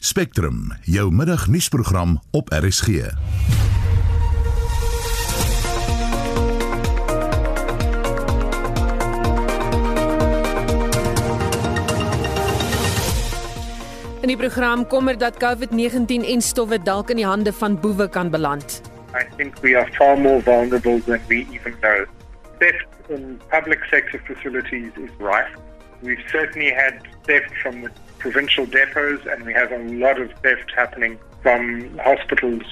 Spectrum, jou middagnuusprogram op RSG. In die program kommer dat COVID-19 en stowwe dalk in die hande van boewe kan beland. I think we are far more vulnerable than we even know. Theft in public sector facilities is rife. We've certainly had theft from the provincial depots and we have a lot of theft happening from hospitals.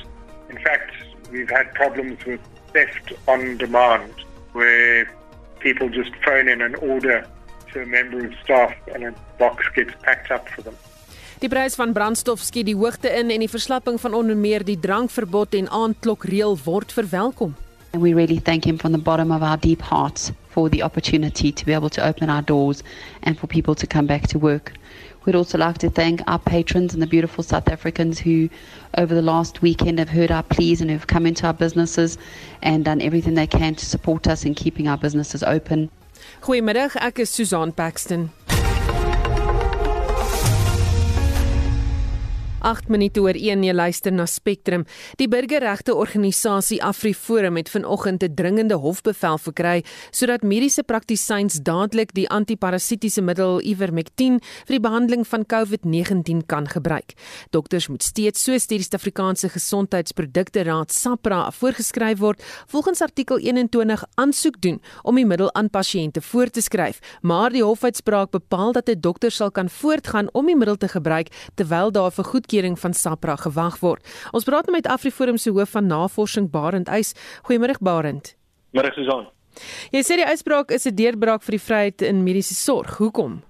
In fact, we've had problems with theft on demand where people just phone in an order to a member of staff and a box gets packed up for them. Die prys van brandstof skiet die hoogte in en die verslapping van onder meer die drankverbod en aandklokreël word verwelkom. And we really thank him from the bottom of our deep hearts for the opportunity to be able to open our doors and for people to come back to work. We'd also like to thank our patrons and the beautiful South Africans who, over the last weekend, have heard our pleas and have come into our businesses and done everything they can to support us in keeping our businesses open. Goeiemiddag, ek is Susan Paxton. 8 minute oor 1 jy luister na Spectrum. Die burgerregte organisasie AfriForum het vanoggend 'n dringende hofbevel verkry sodat mediese praktisyns dadelik die antiparasitiese middel Ivermectin vir die behandeling van COVID-19 kan gebruik. Dokters moet steeds soos die Suid-Afrikaanse Gesondheidsprodukte Raad SAPRA voorgeskryf word, volgens artikel 21 aansoek doen om die middel aan pasiënte voor te skryf, maar die hofuitspraak bepaal dat 'n dokter sal kan voortgaan om die middel te gebruik terwyl daar vir goedkeuring goedkeuring van SAPRA gewag word. Ons praat nou met AfriForum se hoof van navorsing Barend Eis. Goeiemôre Barend. Môre Susan. Jy sê die uitspraak is 'n deurbraak vir die vryheid in mediese sorg. Hoekom?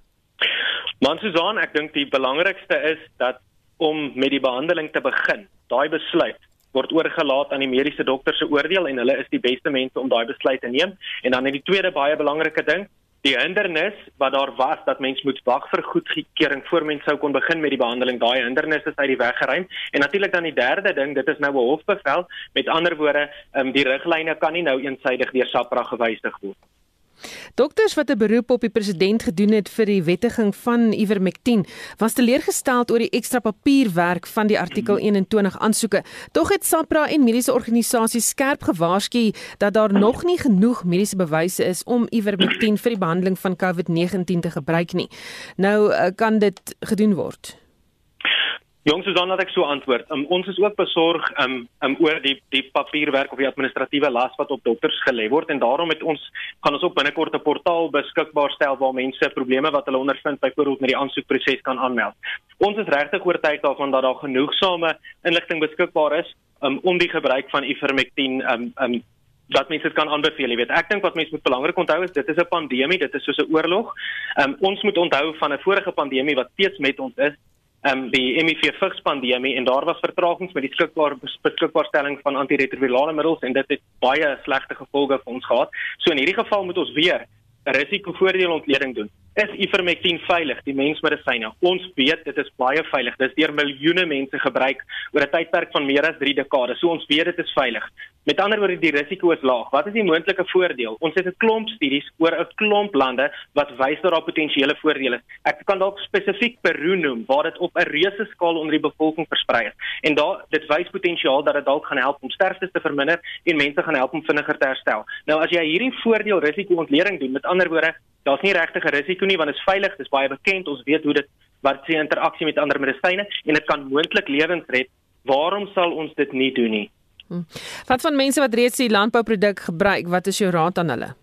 Man Susan, ek dink die belangrikste is dat om met die behandeling te begin, daai besluit word oorgelaat aan die mediese dokter se oordeel en hulle is die beste mense om daai besluit te neem. En dan net die tweede baie belangrike ding, die hindernis wat daar was dat mens moet wag vir goedkeuring voor mens sou kon begin met die behandeling. Daai hindernis is uit die weg geruim. En natuurlik dan die derde ding dit is nou 'n hofbevel. Met ander woorde um, die riglyne kan nie nou eensaidig deur SAPRA gewysig word Dokters wat 'n beroep op die president gedoen het vir die wettiging van Ivermectin, was teleurgestel oor die ekstra papierwerk van die artikel 21 aansoeke. Tog het SAPRA en mediese organisasies skerp gewaarsku dat daar nog nie genoeg mediese bewyse is om Ivermectin vir die behandeling van COVID-19 te gebruik nie. Nou eh, kan dit gedoen word. Jong Susan laat ek so antwoord. Um, ons is ook besorg um, um oor die die papierwerk of die administratiewe las wat op dokters gelê word en daarom het ons gaan ons ook binnekort 'n portaal beskikbaar stel waar mense probleme wat hulle ondervind byvoorbeeld met die aansoekproses kan aanmeld. Ons is regtig oortuig daarvan dat daar genoegsame inligting beskikbaar is um, om die gebruik van Ivermectin um um dat mense dit kan aanbeveel, jy weet. Ek dink wat mense moet belangrik onthou is dit is 'n pandemie, dit is soos 'n oorlog. Um ons moet onthou van 'n vorige pandemie wat steeds met ons is um, die HIV vigs pandemie en daar was vertragings met die beskikbaar beskikbaarstelling van antiretrovirale middels en dit het baie slegte gevolge vir ons gehad. So in hierdie geval moet ons weer risikovoordeelontleding doen. Is Ivermectin veilig, die mensmedisyne? Ons weet dit is baie veilig. Dit is deur miljoene mense gebruik oor 'n tydperk van meer as 3 dekades. So ons weet dit is veilig. Met ander woorde, die risiko is laag. Wat is die moontlike voordeel? Ons het 'n klomp studies oor 'n klomp lande wat wys dat daar potensiële voordele is. Ek kan dalk spesifiek Peru noem waar dit op 'n reuse skaal onder die bevolking versprei is. En daar dit wys potensiaal dat dit dalk gaan help om sterftes te verminder en mense gaan help om vinniger te herstel. Nou as jy hierdie voordeel risiko ontleding doen, met ander woorde, daar's nie regtig 'n risiko nie want dit is veilig, dit is baie bekend, ons weet hoe dit wat se interaksie met ander medisyne en dit kan moontlik lewens red. Waarom sal ons dit nie doen nie? Hm. Wat van mense wat reeds die landbouproduk gebruik, wat is jou raad aan hulle?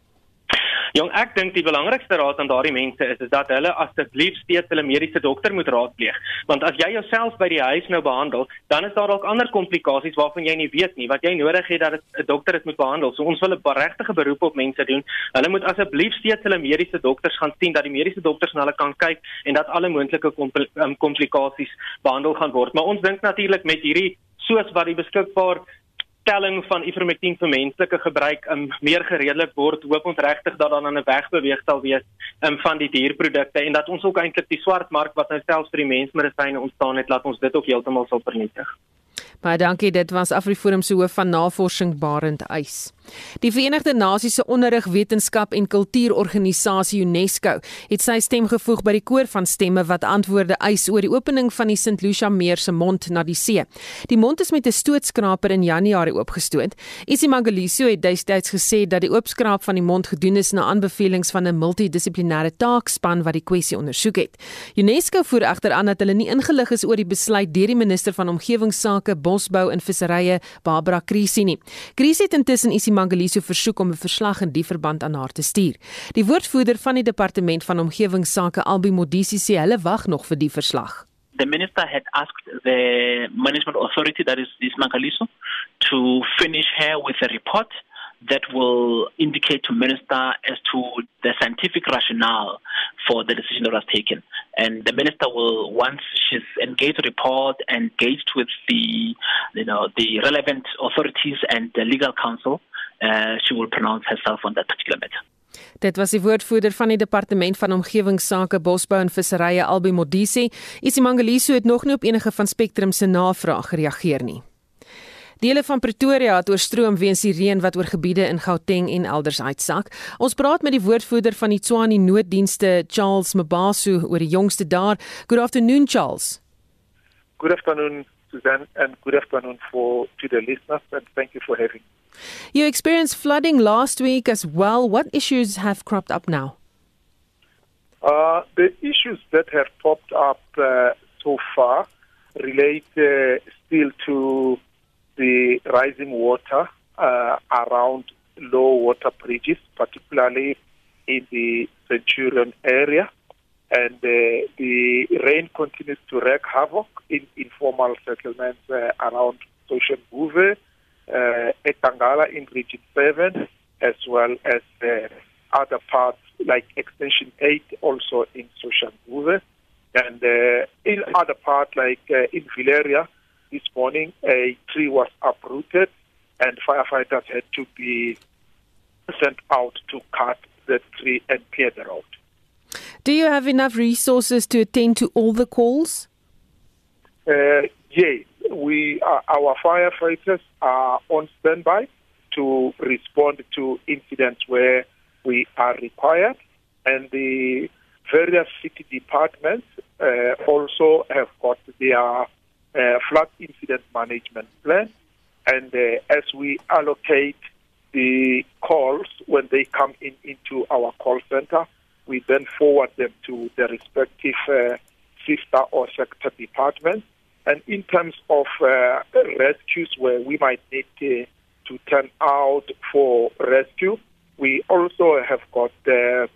Jong, ek dink die belangrikste raad aan daardie mense is is dat hulle asseblief steeds hulle mediese dokter moet raadpleeg. Want as jy jouself by die huis nou behandel, dan is daar dalk ander komplikasies waarvan jy nie weet nie wat jy nodig het dat 'n dokter dit moet behandel. So ons wil 'n regtige beroep op mense doen. Hulle moet asseblief steeds hulle mediese dokters gaan sien dat die mediese dokters na hulle kan kyk en dat alle moontlike um, komplikasies behandel gaan word. Maar ons dink natuurlik met hierdie soos wat die beskikbaar telling van ivermectin vir menslike gebruik um, meer geredelik word, hoop ons regtig dat dan 'n wegbeweeg sal wees um, van die dierprodukte en dat ons ook eintlik die swart mark wat nou selfs vir die mensmedisyne ontstaan het, laat ons dit ook heeltemal sal vernietig. Baie dankie, dit was Afriforum se hoof van navorsing Barend Eis. Die Verenigde Nasies se onderrig wetenskap en kultuurorganisasie UNESCO het sy stem gevoeg by die koor van stemme wat antwoorde eis oor die opening van die St Lucia Meer se mond na die see. Die mond is met 'n stootskraper in Januarie oopgestoot. Isimangaliso het destyds gesê dat die oopskraap van die mond gedoen is na aanbevelings van 'n multidissiplinêre taakspan wat die kwessie ondersoek het. UNESCO voer egter aan dat hulle nie ingelig is oor die besluit deur die minister van omgewingsake, bosbou en visserye, Barbara Krisi nie. Krisi het intussen Isimangaliso versoek om 'n verslag in die verband aan haar te stuur. Die woordvoerder van die departement van omgewingsake, Albi Modisi, sê hulle wag nog vir die verslag. The minister had asked the management authority, that is Ismangaliso, to finish her with a report that will indicate to minister as to the scientific rationale for the decision that was taken. And the minister will, once she's engaged the report, engaged with the, you know, the relevant authorities and the legal counsel, uh, she will pronounce herself on that particular matter. Dit was die woordvoerder van die departement van omgewingsake, bosbou en visserye Albi Modisi. Isimangaliso het nog nie op enige van Spectrum se navrae gereageer nie. Dele van Pretoria het oorstroom weens die reën wat oor gebiede in Gauteng en elders uitsak. Ons praat met die woordvoerder van die Tshwane nooddienste, Charles Mabaso, oor die jongste daar. Good afternoon, Charles. Good afternoon, Suzanne, and good afternoon for to the listeners, and thank you for having me. You experienced flooding last week as well. What issues have cropped up now? Uh, the issues that have popped up uh, so far relate uh, still to the rising water uh, around low water bridges, particularly in the Centurion area. And uh, the rain continues to wreak havoc in informal settlements uh, around Social Bouve, uh, Etangala in Region 7, as well as uh, other parts like Extension 8 also in Social Bouve. And uh, in other parts like uh, in Villeria, this morning a tree was uprooted and firefighters had to be sent out to cut the tree and clear the road. Do you have enough resources to attend to all the calls? Uh, yes, we are, our firefighters are on standby to respond to incidents where we are required, and the various city departments uh, also have got their uh, flood incident management plan. And uh, as we allocate the calls when they come in into our call center, we then forward them to the respective uh, sister or sector departments. And in terms of uh, rescues where we might need uh, to turn out for rescue, we also have got uh,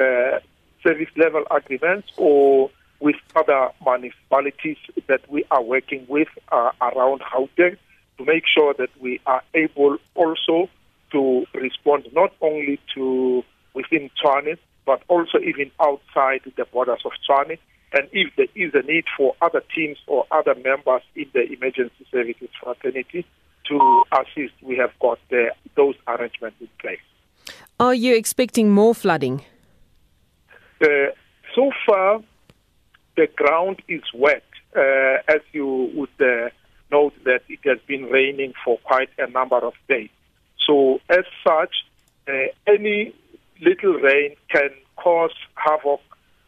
uh, service level agreements or with other municipalities that we are working with uh, around Gauteng to make sure that we are able also to respond not only to within Tshwane, but also even outside the borders of Tshwane. And if there is a need for other teams or other members in the emergency services fraternity to assist, we have got uh, those arrangements in place. Are you expecting more flooding? Uh, so far, the ground is wet. Uh, as you would uh, note that it has been raining for quite a number of days. So as such, uh, any little rain can cause havoc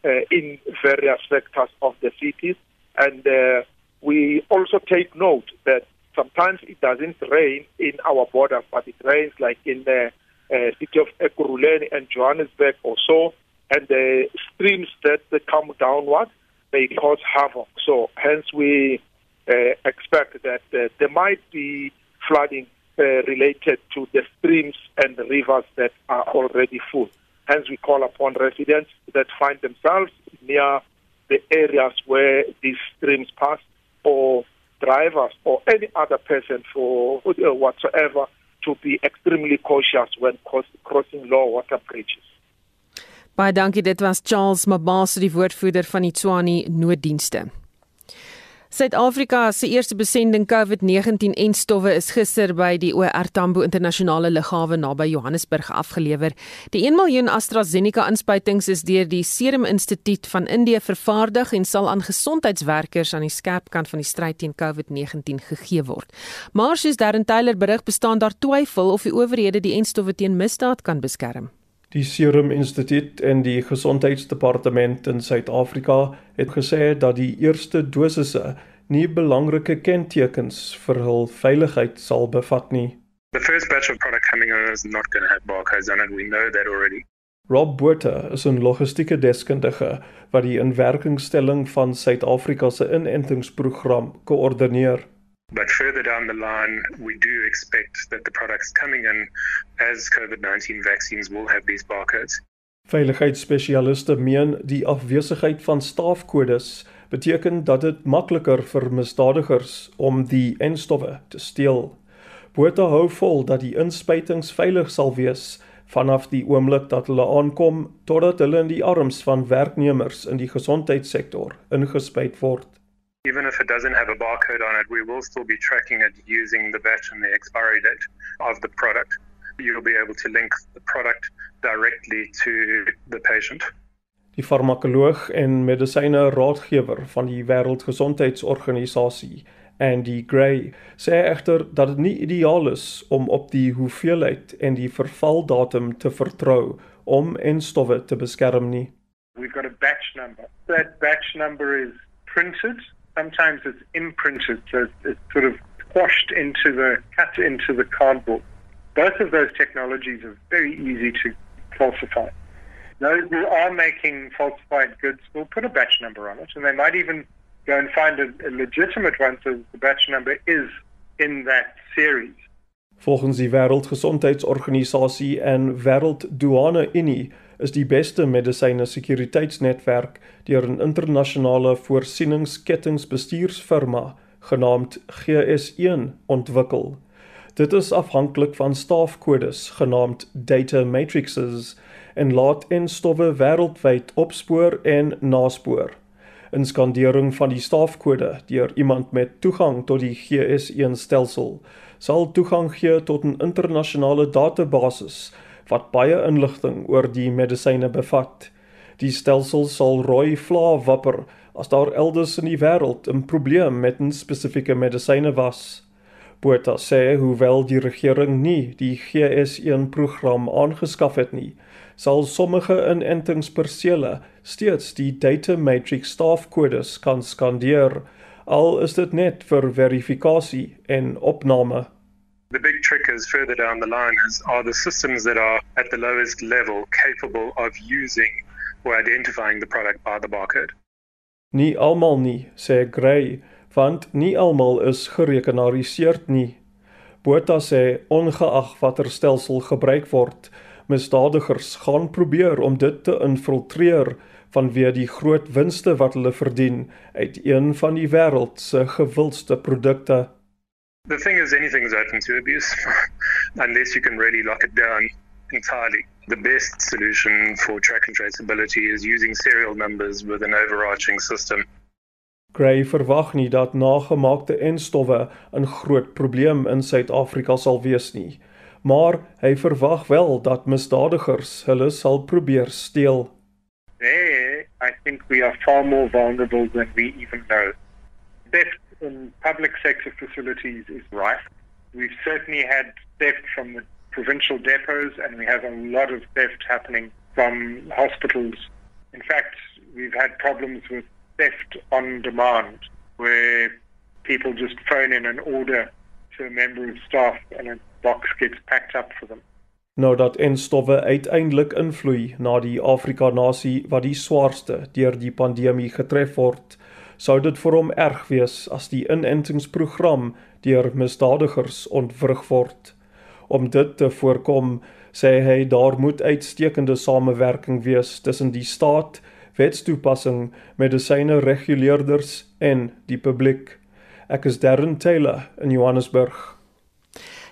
in various sectors of the cities. And uh, we also take note that sometimes it doesn't rain in our borders, but it rains like in the uh, city of Ekurhuleni and Johannesburg or so. And the streams that, come downward, they cause havoc. So hence we uh, expect that uh, there might be flooding uh, related to the streams and the rivers that are already full. Hence, we call upon residents that find themselves near the areas where these streams pass, or drivers, or any other person for uh, whatsoever, to be extremely cautious when cross crossing low water bridges. Baie dankie, dit was Charles Mabasa, die woordvoerder van die Tshwane nooddienste. Suid-Afrika se eerste besending COVID-19 en stowwe is gister by die OR Tambo Internasionale Lughawe naby Johannesburg afgelewer. Die 1 miljoen AstraZeneca inspuitings is deur die Serum Instituut van Indië vervaardig en sal aan gesondheidswerkers aan die skerp kant van die stryd teen COVID-19 gegee word. Maar soos Darren Taylor berig, bestaan daar twyfel of die owerhede die enstowwe teen misdaad kan beskerm. Die Serum Instituut en die Gesondheidsdepartement in Suid-Afrika het gesê dat die eerste dosisse nie belangrike kentekens vir hul veiligheid sal bevat nie. The first batch of product coming in is not going to have barcodes on it. We know that already. Rob Botha is 'n logistieke deskundige wat die inwerkingstelling van Suid-Afrika se inentingsprogram koördineer. But further down the line, we do expect that the products coming in as COVID 19 vaccines will have these barcodes. Veiligheidsspesialiste meen die afwesigheid van staafkodes beteken dat dit makliker vir misdadigers om die enstowwe te steel. Botha hou vol dat die inspuitings veilig sal wees vanaf die oomblik dat hulle aankom totdat hulle in die arms van werknemers in die gesondheidssektor ingespuit word. Even if it doesn't have a barcode on it, we will still be tracking it using the batch and the expiry date of the product. You'll be able to link the product directly to the patient. Die farmakoloog en medisyne raadgewer van die Wêreldgesondheidsorganisasie, Andy Gray, sê egter dat dit nie ideaal is om op die hoeveelheid en die vervaldatum te vertrou om enstowwe te beskerm nie. We've got a batch number. That batch number is printed sometimes it's imprinted, so it's sort of squashed into the cut into the cardboard. Both of those technologies are very easy to falsify. Those who are making falsified goods will put a batch number on it, and they might even go and find a, a legitimate one, so the batch number is in that series. Volgens die Wêreldgesondheidsorganisasie en Wêrelddouane Unie is die beste medisyne sekuriteitsnetwerk deur 'n internasionale voorsieningskettingsbestuursfirma genaamd GS1 ontwikkel. Dit is afhanklik van staafkodes genaamd data matrices en laat en stowwe wêreldwyd opspoor en naspoor. 'n Skandering van die staafkode deur iemand met toegang tot die GS1 stelsel sal toegang gee tot 'n internasionale database wat baie inligting oor die medisyne bevat. Die stelsel sal rooi vla wapper as daar elders in die wêreld 'n probleem met 'n spesifieke medisyne was. Botha sê hoewel die regering nie die GS1 program aangeskaf het nie, sal sommige inentingspersele steeds die data matrix staafkodes kan skandeer al is dit net vir verifikasie en opname. The big trick is further down the line is are the systems that are at the lowest level capable of using or identifying the product by the barcode? Nie almal nie, sê Gray, want nie almal is gerekenariseer nie. Botha sê ongeag watter stelsel gebruik word, misdadigers gaan probeer om dit te infiltreer vanweë die groot winste wat hulle verdien uit een van die wêreld se gewildste produkte. The thing is, anything is open to abuse unless you can really lock it down entirely. The best solution for track and traceability is using serial numbers with an overarching system. Gray verwag nie dat nagemaakte enstowwe 'n groot probleem in Suid-Afrika sal wees nie, maar hy verwag wel dat misdadigers hulle sal probeer steel. There, I think we are far more vulnerable than we even know. Theft in public sector facilities is rife. We've certainly had theft from the provincial depots, and we have a lot of theft happening from hospitals. In fact, we've had problems with theft on demand, where people just phone in an order to a member of staff and a box gets packed up for them. Nou dat enstowwe uiteindelik invloei na die Afrika nasie wat die swaarste deur die pandemie getref word, sou dit vir hom erg wees as die inentingsprogram deur misdadigers ontwrig word. Om dit te voorkom, sê hy daar moet uitstekende samewerking wees tussen die staat, wetstoepassing, medisyne reguleerders en die publiek. Ek is Darren Taylor in Johannesburg.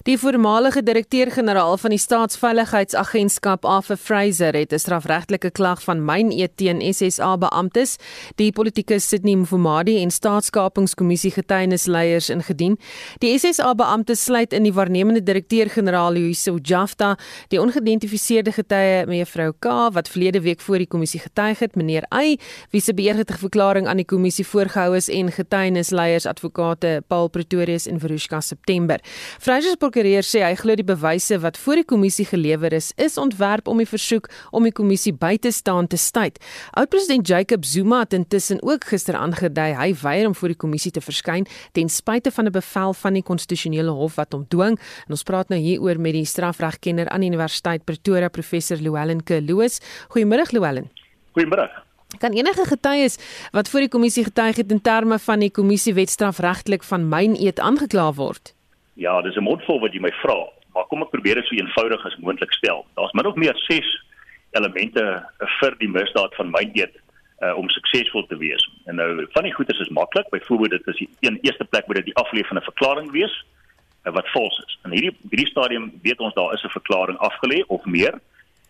Die voormalige direkteur-generaal van die Staatsveiligheidsagentskap, Arthur Fraser, het 'n strafregtelike klag van myn teen SSA beamptes, die politikus Sidney Mfumadi en Staatskapingskommissie getuienisleiers ingedien. Die SSA beamptes sluit in die waarnemende direkteur-generaal Louise Jafta, die ongeïdentifiseerde getuie mevrou K wat verlede week voor die kommissie getuig het, meneer Y, wie se beëdigde verklaring aan die kommissie voorgehou is en getuienisleiers advokate Paul Pretorius en Verushka September. Fraser se prokureur sê hy glo die bewyse wat voor die kommissie gelewer is, is ontwerp om die versoek om die kommissie by te staan te stuit. Oud-president Jacob Zuma het intussen ook gister aangedui hy weier om voor die kommissie te verskyn ten spyte van 'n bevel van die konstitusionele hof wat hom dwing. En ons praat nou hieroor met die strafregkenner aan die Universiteit Pretoria, professor Llewellyn Kloos. Goeiemôre Llewellyn. Goeiemôre. Kan enige getuies wat voor die kommissie getuig het in terme van die kommissie wetstrafregtelik van myn eet aangekla word? Ja, dis 'n mondvol wat jy my vra, maar kom ek probeer dit so eenvoudig as moontlik stel. Daar's min of meer 6 elemente vir die misdaad van myn eet uh, om suksesvol te wees. En nou van die goeie is maklik. Byvoorbeeld dit is die een eerste plek moet dit die afleef van 'n verklaring wees uh, wat vals is. In hierdie hierdie stadium weet ons daar is 'n verklaring afgelê of meer.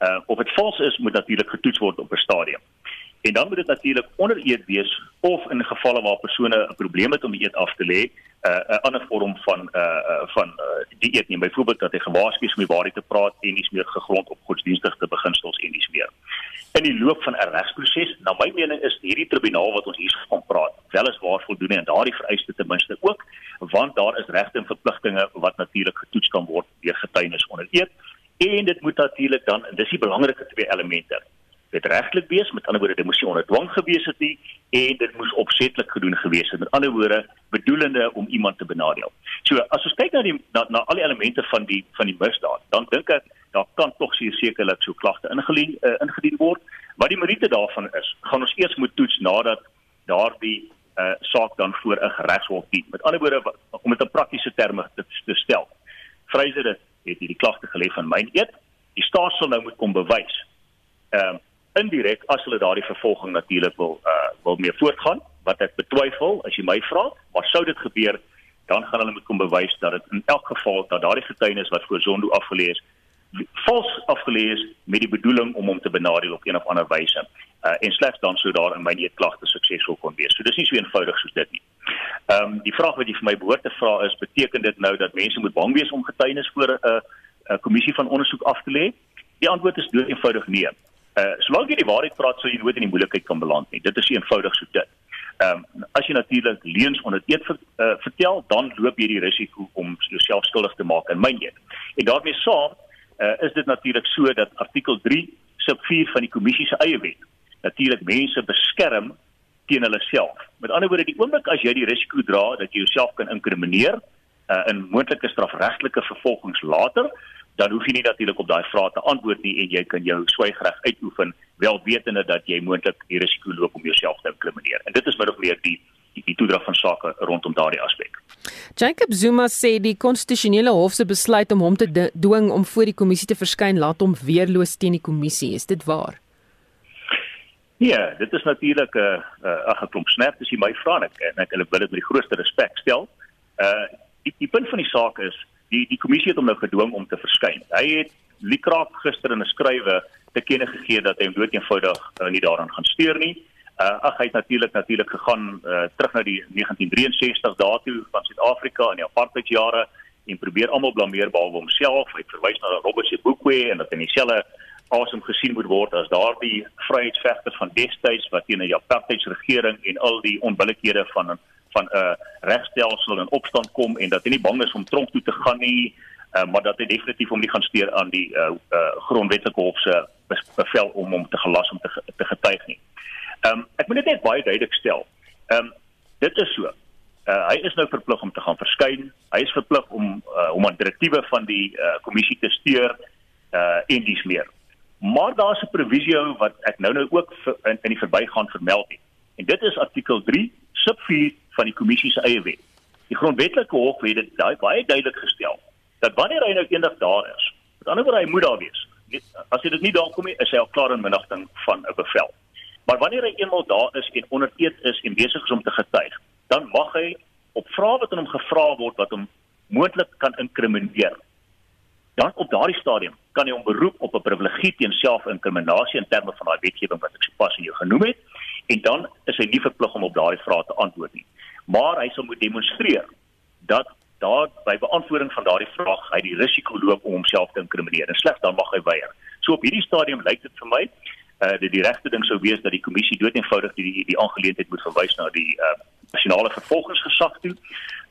Uh, of dit vals is, moet natuurlik getoets word op 'n stadium. En dan moet dit natuurlik onder eet wees of in gevalle waar persone 'n probleem het om eet af te lê, uh, 'n ander vorm van uh, uh, van uh, die eet neem. Byvoorbeeld dat hy gewaarsku is om die waarheid te praat en nie meer gegrond op godsdienstige beginsels en dis meer. In die loop van 'n regsproses, na my mening is hierdie tribunaal wat ons hier van praat, wel is waar voldoende en daardie vereiste ten minste ook, want daar is regte en verpligtinge wat natuurlik getoets kan word deur getuienis onder eet en dit moet natuurlik dan dis die belangrike twee elemente dit regtelik wees met ander woorde dit moes nie onder dwang gewees het nie en dit moes opsetlik gedoen gewees het met ander woorde bedoelende om iemand te benadeel. So as ons kyk na die na, na al die elemente van die van die misdaad, dan dink ek daar kan tog sekerlik so klagte ingedien uh, ingedien word. Wat die meriete daarvan is, gaan ons eers moet toets nadat daardie uh, saak dan voor 'n regshof dien. Met ander woorde om dit in praktiese terme te, te stel. Vryse het hierdie klagte gelê van myn eet. Die staat sal nou moet kom bewys. Ehm uh, indirek as hulle daardie vervolging natuurlik wil uh wil mee voortgaan. Wat ek betwyfel as jy my vra maar sou dit gebeur dan gaan hulle moet kom bewys dat dit in elk geval dat daardie getuienis wat voor Zondo afgelees vals afgelees met die bedoeling om hom te benadeel op een of ander wyse. Uh en slegs dan sou daar in my eetklagte suksesvol kon wees. So dis nie so eenvoudig soos dit nie. Ehm um, die vraag wat jy vir my behoort te vra is beteken dit nou dat mense moet bang wees om getuienis voor 'n uh, 'n kommissie van ondersoek af te lê? Die antwoord is dood eenvoudig nee Uh solank jy die waarheid praat, sou jy nooit in die moeilikheid kan beland nie. Dit is eenvoudig so dit. Ehm um, as jy natuurlik leuns onder eet ver, uh, vertel, dan loop jy die risiko om jouself skuldig te maak in myn eet. En daarmee saam uh, is dit natuurlik so dat artikel 3 sub 4 van die kommissie se eie wet natuurlik mense beskerm teen hulle self. Met ander woorde, die oomblik as jy die risiko dra dat jy jouself kan inkrimineer uh, in moontlike strafregtelike vervolgings later, dan hoef jy nie natuurlik op daai vrae te antwoord nie en jy kan jou swygreg uitoefen wel wetende dat jy moontlik die risiko loop om jouself te inkrimineer. En dit is min of meer die die, die toedrag van sake rondom daardie aspek. Jacob Zuma sê die konstitusionele hof se besluit om hom te dwing om voor die kommissie te verskyn laat hom weerloos teen die kommissie. Is dit waar? Ja, dit is natuurlik 'n uh, 'n uh, geklomp snap as jy my vra en ek en ek wil dit met die grootste respek stel. Uh die, die punt van die saak is die die kommissie het hom nou gedwing om te verskyn. Hy het Likraak gister in 'n skrywe te kenne gegee dat hy nooit eenvoudig uh, nie daaraan gaan steur nie. Uh, ag hy het natuurlik natuurlik gegaan uh, terug na die 1963 daartoe van Suid-Afrika in die apartheidjare en probeer almal blameer behalwe homself. Hy verwys na Robert Sebukwe en dat hy dieselfde asem gesien moet word as daardie vryheidsvegter van destyds wat teen die apartheidsregering en al die onbillikhede van van 'n uh, regstelsel in opstand kom en dat hy nie bang is om tronk toe te gaan nie, uh, maar dat hy definitief hom nie gaan steur aan die uh, uh, grondwetlike hof se bevel om hom te gelas om te, te getuig nie. Ehm um, ek moet dit net baie duidelik stel. Ehm um, dit is so. Uh, hy is nou verplig om te gaan verskyn. Hy is verplig om uh, om aan direktiewe van die uh, kommissie te steur uh, en dis meer. Maar daar's 'n provisie wat ek nou nou ook in, in die verbygaan vermeld het. En dit is artikel 3 sub 4 van die kommissie se eie wet. Die grondwetlike hof het dit baie duidelik gestel dat wanneer hy nou eendag daar is, met ander woorde hy moet daar wees. As hy dit nie daar kom nie, is hy al klaar in minagting van 'n bevel. Maar wanneer hy eendag daar is en onder eed is en besig is om te getuig, dan mag hy op vrae wat aan hom gevra word wat hom moontlik kan inkrimineer, dan op daardie stadium kan hy hom beroep op 'n privilegie teen selfinkriminasie in terme van daai wetgewing wat ek sopas in jou genoem het en dan is hy nie verplig om op daardie vrae te antwoord nie. Maar hy sal moet demonstreer dat daar by beantwoording van daardie vraag hy die risiko loop om homself te inkrimineer en slegs dan mag hy weier. So op hierdie stadium lyk dit vir my uh die, die regte ding sou wees dat die kommissie dood eenvoudig die die, die aangeleentheid moet verwys na die uh nasionale vervolgingsgesag toe.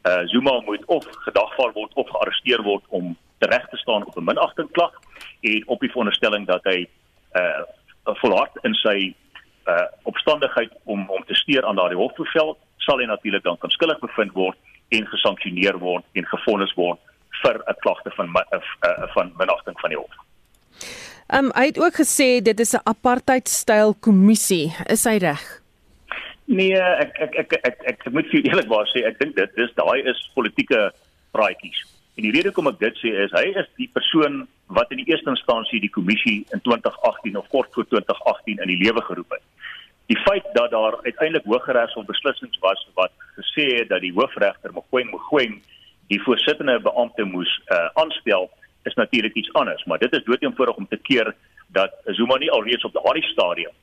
Uh Zuma moet of gedagvaar word of gearresteer word om tereg te staan op 'n minagting klag en op die veronderstelling dat hy uh volhard in sy uh opstandigheid om om te steur aan daardie hofbevel sal hy natuurlik dan skuldig bevind word en gesanksioneer word en gefonnis word vir 'n klagte van uh, uh, van minagting van die hof. Ehm um, hy het ook gesê dit is 'n apartheid styl kommissie. Is hy reg? Nee, ek ek ek ek ek, ek moet vir eerlikwaar sê ek dink dit dis daai is politieke praatjies. En die rede hoekom ek dit sê is hy is die persoon wat in die eerste instansie die kommissie in 2018 of kort voor 2018 in die lewe geroep het. Die feit dat daar uiteindelik hooggeregshof beslissings was wat gesê het dat die hoofregter Mogoeng Mogoeng die voorsittende beampte moes uh, aanstel is natuurlik iets anders, maar dit is doeteenvoudig om te keer dat Zuma nie alreeds op daardie stadium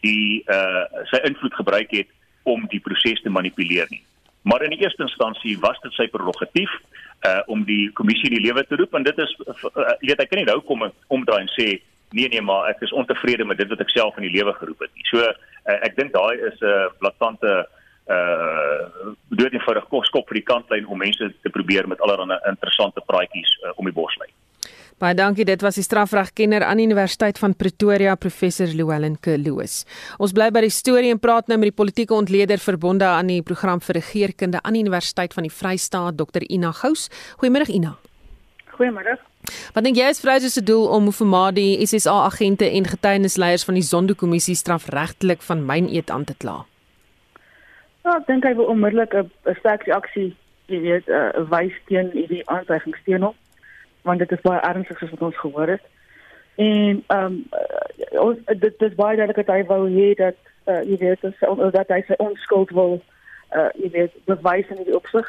die uh sy invloed gebruik het om die proses te manipuleer nie. Maar in die eerste instansie was dit sy prerogatief uh om die kommissie in die lewe te roep en dit is uh, weet ek kan nie nou kom omdraai en sê nee nee maar ek is ontevrede met dit wat ek self in die lewe geroep het. So uh, ek dink daai is 'n uh, blaatante uh dood eenvoudig kos-kop vir die kantlyn om mense te probeer met allerlei interessante praatjies uh, om die bos lê. Baie dankie. Dit was die strafregkenner aan die Universiteit van Pretoria, professor Llewellyn Kloos. Ons bly by die storie en praat nou met die politieke ontleder verbonde aan die program vir regeringskunde aan die Universiteit van die Vrystaat, Dr Ina Gous. Goeiemôre Ina. Goeiemôre. Wat dink jy is Vrystaat se doel om Mufamadi, SSA agente en getuienisleiers van die Zondo-kommissie strafregtelik van myn eet aan te kla? Ja, ek dink hy wil onmiddellik 'n sterk reaksie, jy weet, uh, wys teen hierdie aantuigings teen hom want dit is baie ernstig soos wat ons gehoor het. En ehm um, ons dit dis baie duidelik dat hy wou hê dat uh, jy weet dat, dat hy sy onskuld wil uh, jy weet bewys in die opsig.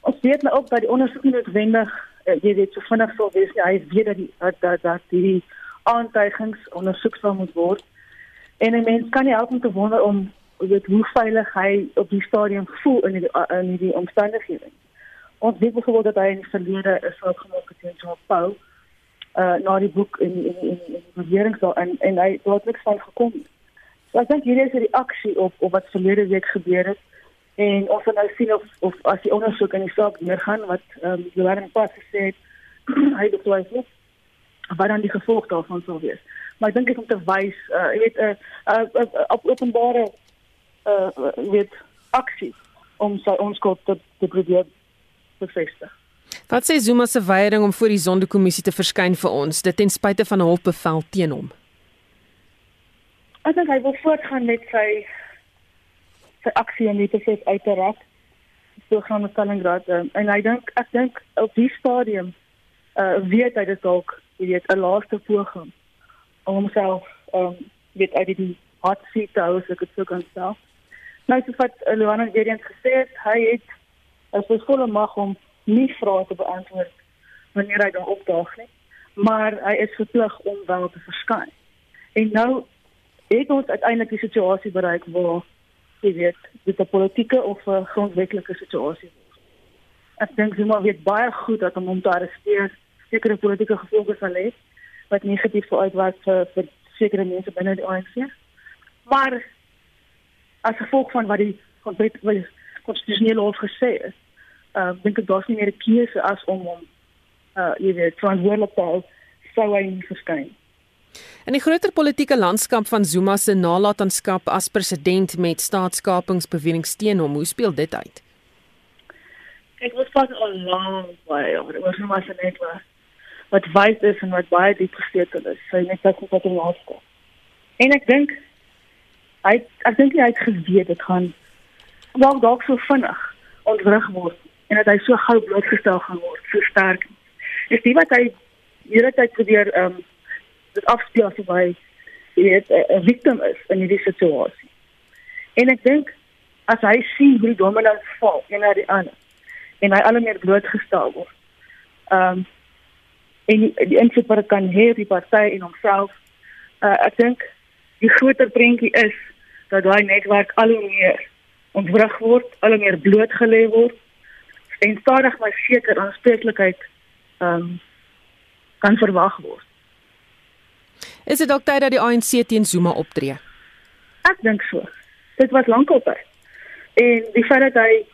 Ons weet nou ook dat die ondersoek nie noodwendig uh, jy weet so vinnig sou wees nie. Hy weet dat die dat dat, dat die aantuigings ondersoek sal moet word. En 'n mens kan nie help om te wonder om weet hoe veilig hy op die stadium voel in die in die omstandighede ons weet bijvoorbeeld dat hy in die verlede is ook gemaak het teen Jean Paul uh na die boek in in in in die beweringsdaal en en hy het niks van gekom. So ek dink hierdie is 'n reaksie op op wat verlede week gebeur het en ons gaan nou sien of of as die ondersoek in die saak weer gaan wat ehm um, Johan pas gesê het hy het twyfel wat dan die gevolg daarvan sal wees. Maar ek dink dit om te wys uh jy weet 'n uh, uh, uh, op openbare uh weet aksie om sy onskuld te, te probeer bevestig. Wat sê Zuma se weiering om voor die Sondekommissie te verskyn vir ons, dit ten spyte van 'n hofbevel teen hom? Ek dink hy wil voortgaan met sy sy aksie en dit is uiteraard so gaan met Stalingrad um, en hy dink ek dink op die stadium uh weet hy dit dalk jy weet 'n laaste poging om homself um weet uit die hot seat te hou as ek dit sou kan stel. Nou soos wat Luana weer eens gesê het, hy het is sy volle mag om nie vrae te beantwoord wanneer hy daar opdaag nie, maar hy is verplig om wel te verskyn. En nou het ons uiteindelik die situasie bereik waar jy weet, dit 'n politieke of 'n grondwetlike situasie word. Ek dink Zuma weet baie goed dat om hom te arresteer sekere politieke gevolge sal hê wat negatief sou uitwerk vir vir sekere mense binne die ANC. Maar as gevolg van wat die grondwet konstitusionele hof gesê het, uh dink ek daar's nie meer 'n keuse as om hom uh jy weet verantwoordelik te hou sou hy nie verskyn. In die groter politieke landskap van Zuma se nalatenskap as president met staatskapingsbewegings teen hom, hoe speel dit uit? Ek was pas al lank baie oor oor Zuma se netwerk wat wys is en wat baie diep gestetel is. Sy net as wat hom afkom. En ek dink hy ek dink hy het geweet dit gaan dalk dalk so vinnig ontwrig word en dat hy so gou blootgestel gaan word, so sterk. Is dit wat hy hierdie tyd probeer ehm um, dit afspeel as hy weet 'n victim is in hierdie situasie. En ek dink as hy sien hoe dominos val en na die ander en hy al meer blootgestel word, Ehm um, en die, die insiper kan hê die party en homself. Uh, ek dink die groter prentjie is dat daai netwerk al hoe meer ontwrig word, al meer blootgelê word en stadig maar seker aanspreeklikheid ehm um, kan verwag word. Is dit dalk tyd dat die ANC teen Zuma optree? Ek dink so. Dit was lankal tyd. En die feit dat hy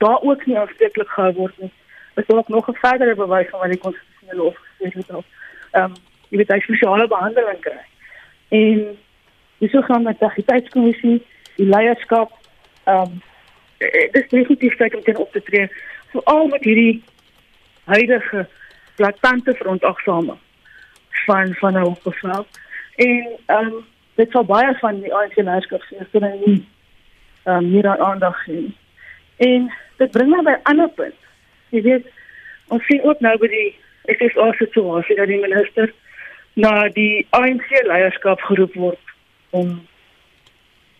daar ook nie aanspreeklik gehou word nie, is dalk nog 'n verdere bewys van wat die konstitusionele hof gesê het oor ehm um, jy weet hy spesiale behandeling kry. En die sogenaamde integriteitskommissie, die leierskap ehm um, dis definitief tyd om teen op te tree veral met hierdie huidige blaatante veronagsaming van van 'n hofbevel. En ehm um, dit sal baie van die ANC leierskap se steun nie ehm um, hier aandag gee. En dit bring my by 'n ander punt. Jy weet ons sien ook nou by die ook situasie dat die minister na die ANC leierskap geroep word om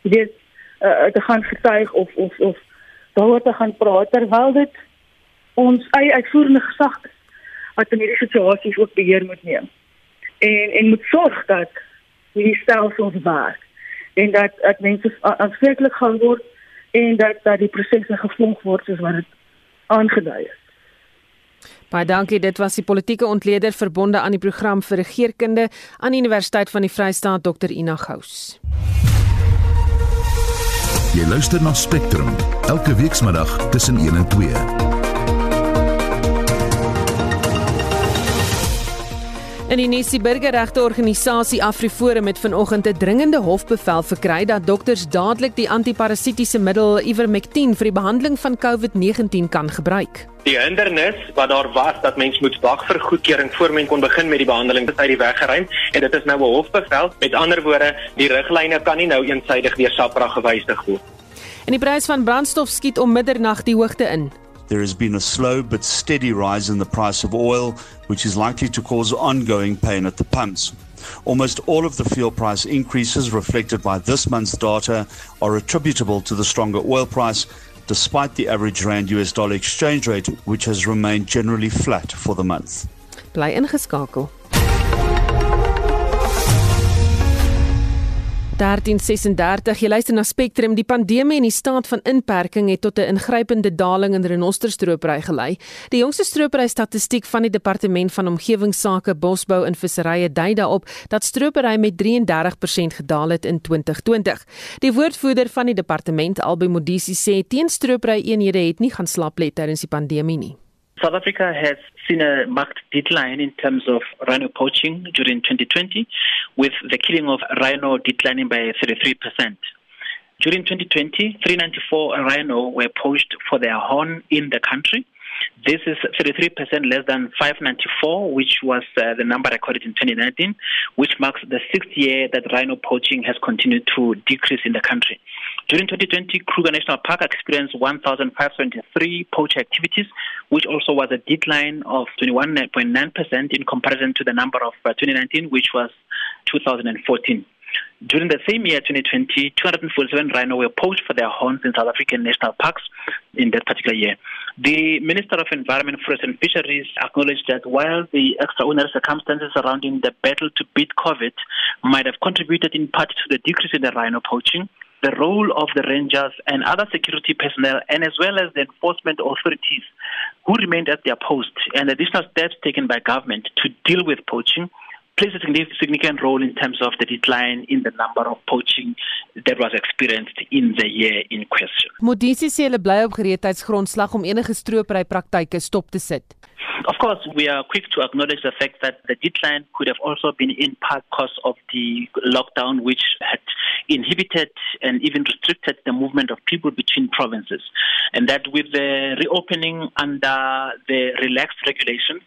dit uh, te gaan getuig of of of daaroor te gaan praat terwyl dit ons eie uitvoerende gesag is wat in hierdie situasies ook beheer moet neem. En en moet sorg dat hierdie stelsels werk en dat dat mense aanspreeklik gaan word en dat dat die prosesse gevolg word soos wat dit aangedui is. Baie dankie. Dit was die politieke ontleder verbonde aan die program vir regeringskunde aan die Universiteit van die Vrystaat Dr Ina Gous. Jy luister na Spectrum elke weekmiddag tussen 1 en 2. In die Nessie Burgerregte Organisasie AfriForum het vanoggend 'n dringende hofbevel verkry dat dokters dadelik die antiparasitiese middel Ivermectin vir die behandeling van COVID-19 kan gebruik. Die hindernis wat daar was dat mens moet wag vir goedkeuring voor men kon begin met die behandeling, het uit die weg geruim en dit is nou 'n hofbevel. Met ander woorde, die riglyne kan nie nou eensaidig deur SAPRA gewysig word. En die prys van brandstof skiet om middernag die hoogte in. There has been a slow but steady rise in the price of oil, which is likely to cause ongoing pain at the pumps. Almost all of the fuel price increases reflected by this month's data are attributable to the stronger oil price, despite the average rand US dollar exchange rate, which has remained generally flat for the month. Bly ingeskakel. 1336 jy luister na Spectrum die pandemie en die staat van inperking het tot 'n ingrypende daling in renosterstropery gelei. Die jongste stropery statistiek van die departement van omgewingsake, bosbou en visserye dui daarop dat stropery met 33% gedaal het in 2020. Die woordvoerder van die departement, Albei Modisi sê teenstropery eenhede het nie gaan slap let tydens die pandemie nie. South Africa has seen a marked decline in terms of rhino poaching during 2020, with the killing of rhino declining by 33%. During 2020, 394 rhino were poached for their horn in the country. This is 33% less than 594, which was uh, the number recorded in 2019, which marks the sixth year that rhino poaching has continued to decrease in the country. During 2020, Kruger National Park experienced 1,523 poach activities, which also was a decline of 21.9% in comparison to the number of uh, 2019, which was 2014. During the same year, 2020, 247 rhino were poached for their horns in South African national parks in that particular year. The Minister of Environment, Forest and Fisheries acknowledged that while the extraordinary circumstances surrounding the battle to beat COVID might have contributed in part to the decrease in the rhino poaching, the role of the rangers and other security personnel, and as well as the enforcement authorities who remained at their post, and additional steps taken by government to deal with poaching plays a significant role in terms of the decline in the number of poaching that was experienced in the year in question. Modisi sê hulle bly op gereedheidsgrondslag om enige stropery praktyke stop te sit. Of course, we are quick to acknowledge the fact that the decline could have also been in part because of the lockdown, which had inhibited and even restricted the movement of people between provinces. And that with the reopening under the relaxed regulations,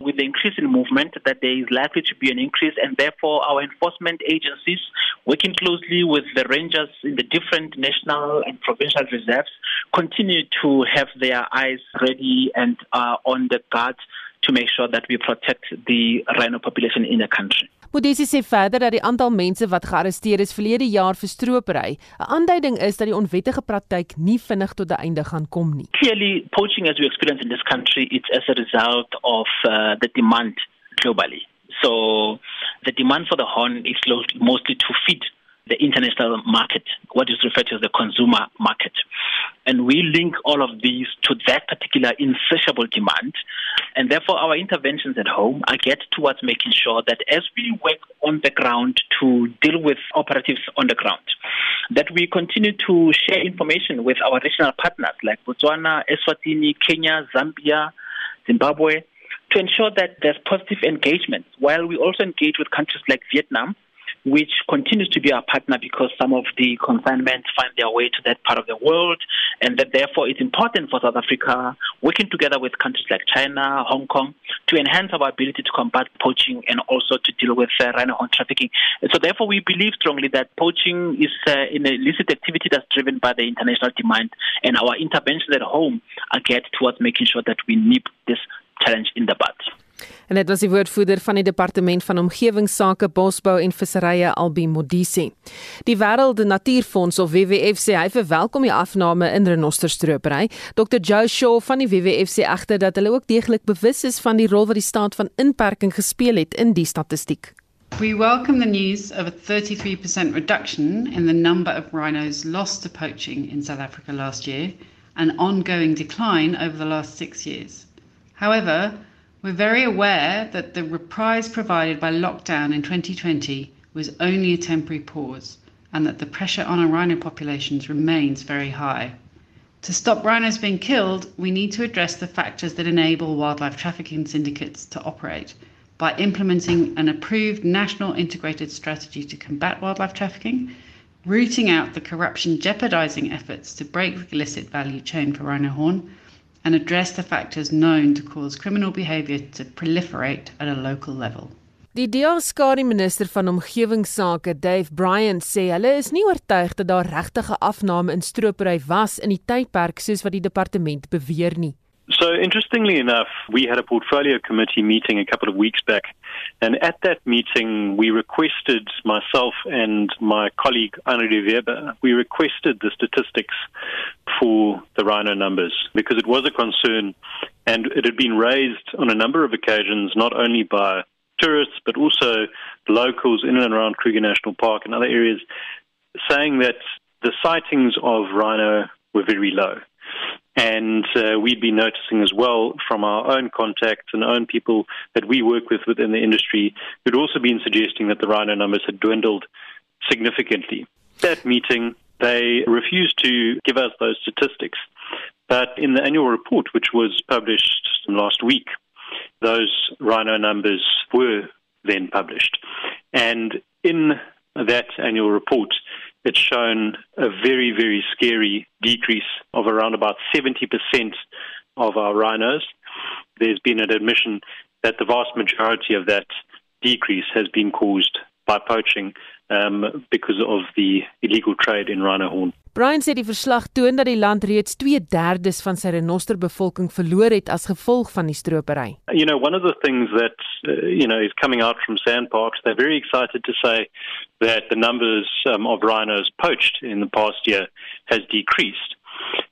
with the increase in movement, that there is likely to be an increase, and therefore our enforcement agencies, working closely with the rangers in the different national and provincial reserves, continue to have their eyes ready and uh, on the guard to make sure that we protect the rhino population in the country. Modesi sê verder dat die aantal mense wat gearresteer is verlede jaar vir stropery 'n aanduiding is dat die onwettige praktyk nie vinnig tot 'n einde gaan kom nie. Clearly, poaching as we experience in this country, it's as a result of uh, the demand globally. So the demand for the horn is mostly to feed the international market, what is referred to as the consumer market. And we link all of these to that particular insatiable demand. And therefore, our interventions at home are geared towards making sure that as we work on the ground to deal with operatives on the ground, that we continue to share information with our regional partners like Botswana, Eswatini, Kenya, Zambia, Zimbabwe, to ensure that there's positive engagement, while we also engage with countries like Vietnam which continues to be our partner because some of the consignments find their way to that part of the world, and that therefore it's important for South Africa, working together with countries like China, Hong Kong, to enhance our ability to combat poaching and also to deal with uh, rhino horn trafficking. And so therefore we believe strongly that poaching is uh, an illicit activity that's driven by the international demand, and our interventions at home are geared towards making sure that we nip this challenge in the bud. En dit was die woordvoerder van die departement van omgewingsake, bosbou en visserye Albi Modisi. Die Wêreld Natuurfonds of WWF sê hy verwelkom die afname in renosterstropery. Dr Joe Shaw van die WWF sê egter dat hulle ook deeglik bewus is van die rol wat die staat van inperking gespeel het in die statistiek. We welcome the news of a 33% reduction in the number of rhinos lost to poaching in South Africa last year, an ongoing decline over the last 6 years. However, We're very aware that the reprise provided by lockdown in 2020 was only a temporary pause and that the pressure on our rhino populations remains very high. To stop rhinos being killed, we need to address the factors that enable wildlife trafficking syndicates to operate by implementing an approved national integrated strategy to combat wildlife trafficking, rooting out the corruption jeopardizing efforts to break the illicit value chain for rhino horn, and address the factors known to cause criminal behaviour to proliferate at a local level. Die DA-skare minister van omgewingsake, Dave Bryant, sê hulle is nie oortuig dat daar regtige afname in stropery was in die tydperk soos wat die departement beweer nie. So interestingly enough, we had a portfolio committee meeting a couple of weeks back, and at that meeting, we requested myself and my colleague Anri Weber, we requested the statistics for the rhino numbers because it was a concern, and it had been raised on a number of occasions, not only by tourists but also locals in and around Kruger National Park and other areas, saying that the sightings of rhino were very low. And uh, we'd been noticing as well from our own contacts and own people that we work with within the industry who'd also been suggesting that the rhino numbers had dwindled significantly. That meeting, they refused to give us those statistics. But in the annual report, which was published last week, those rhino numbers were then published. And in that annual report, it's shown a very, very scary decrease of around about 70% of our rhinos. There's been an admission that the vast majority of that decrease has been caused by poaching um, because of the illegal trade in rhino horn. Brian sê die verslag toon dat die land reeds 2/3 van sy renosterbevolking verloor het as gevolg van die stropery. You know, one of the things that uh, you know is coming out from sandparks, they're very excited to say that the numbers um, of rhinos poached in the past year has decreased.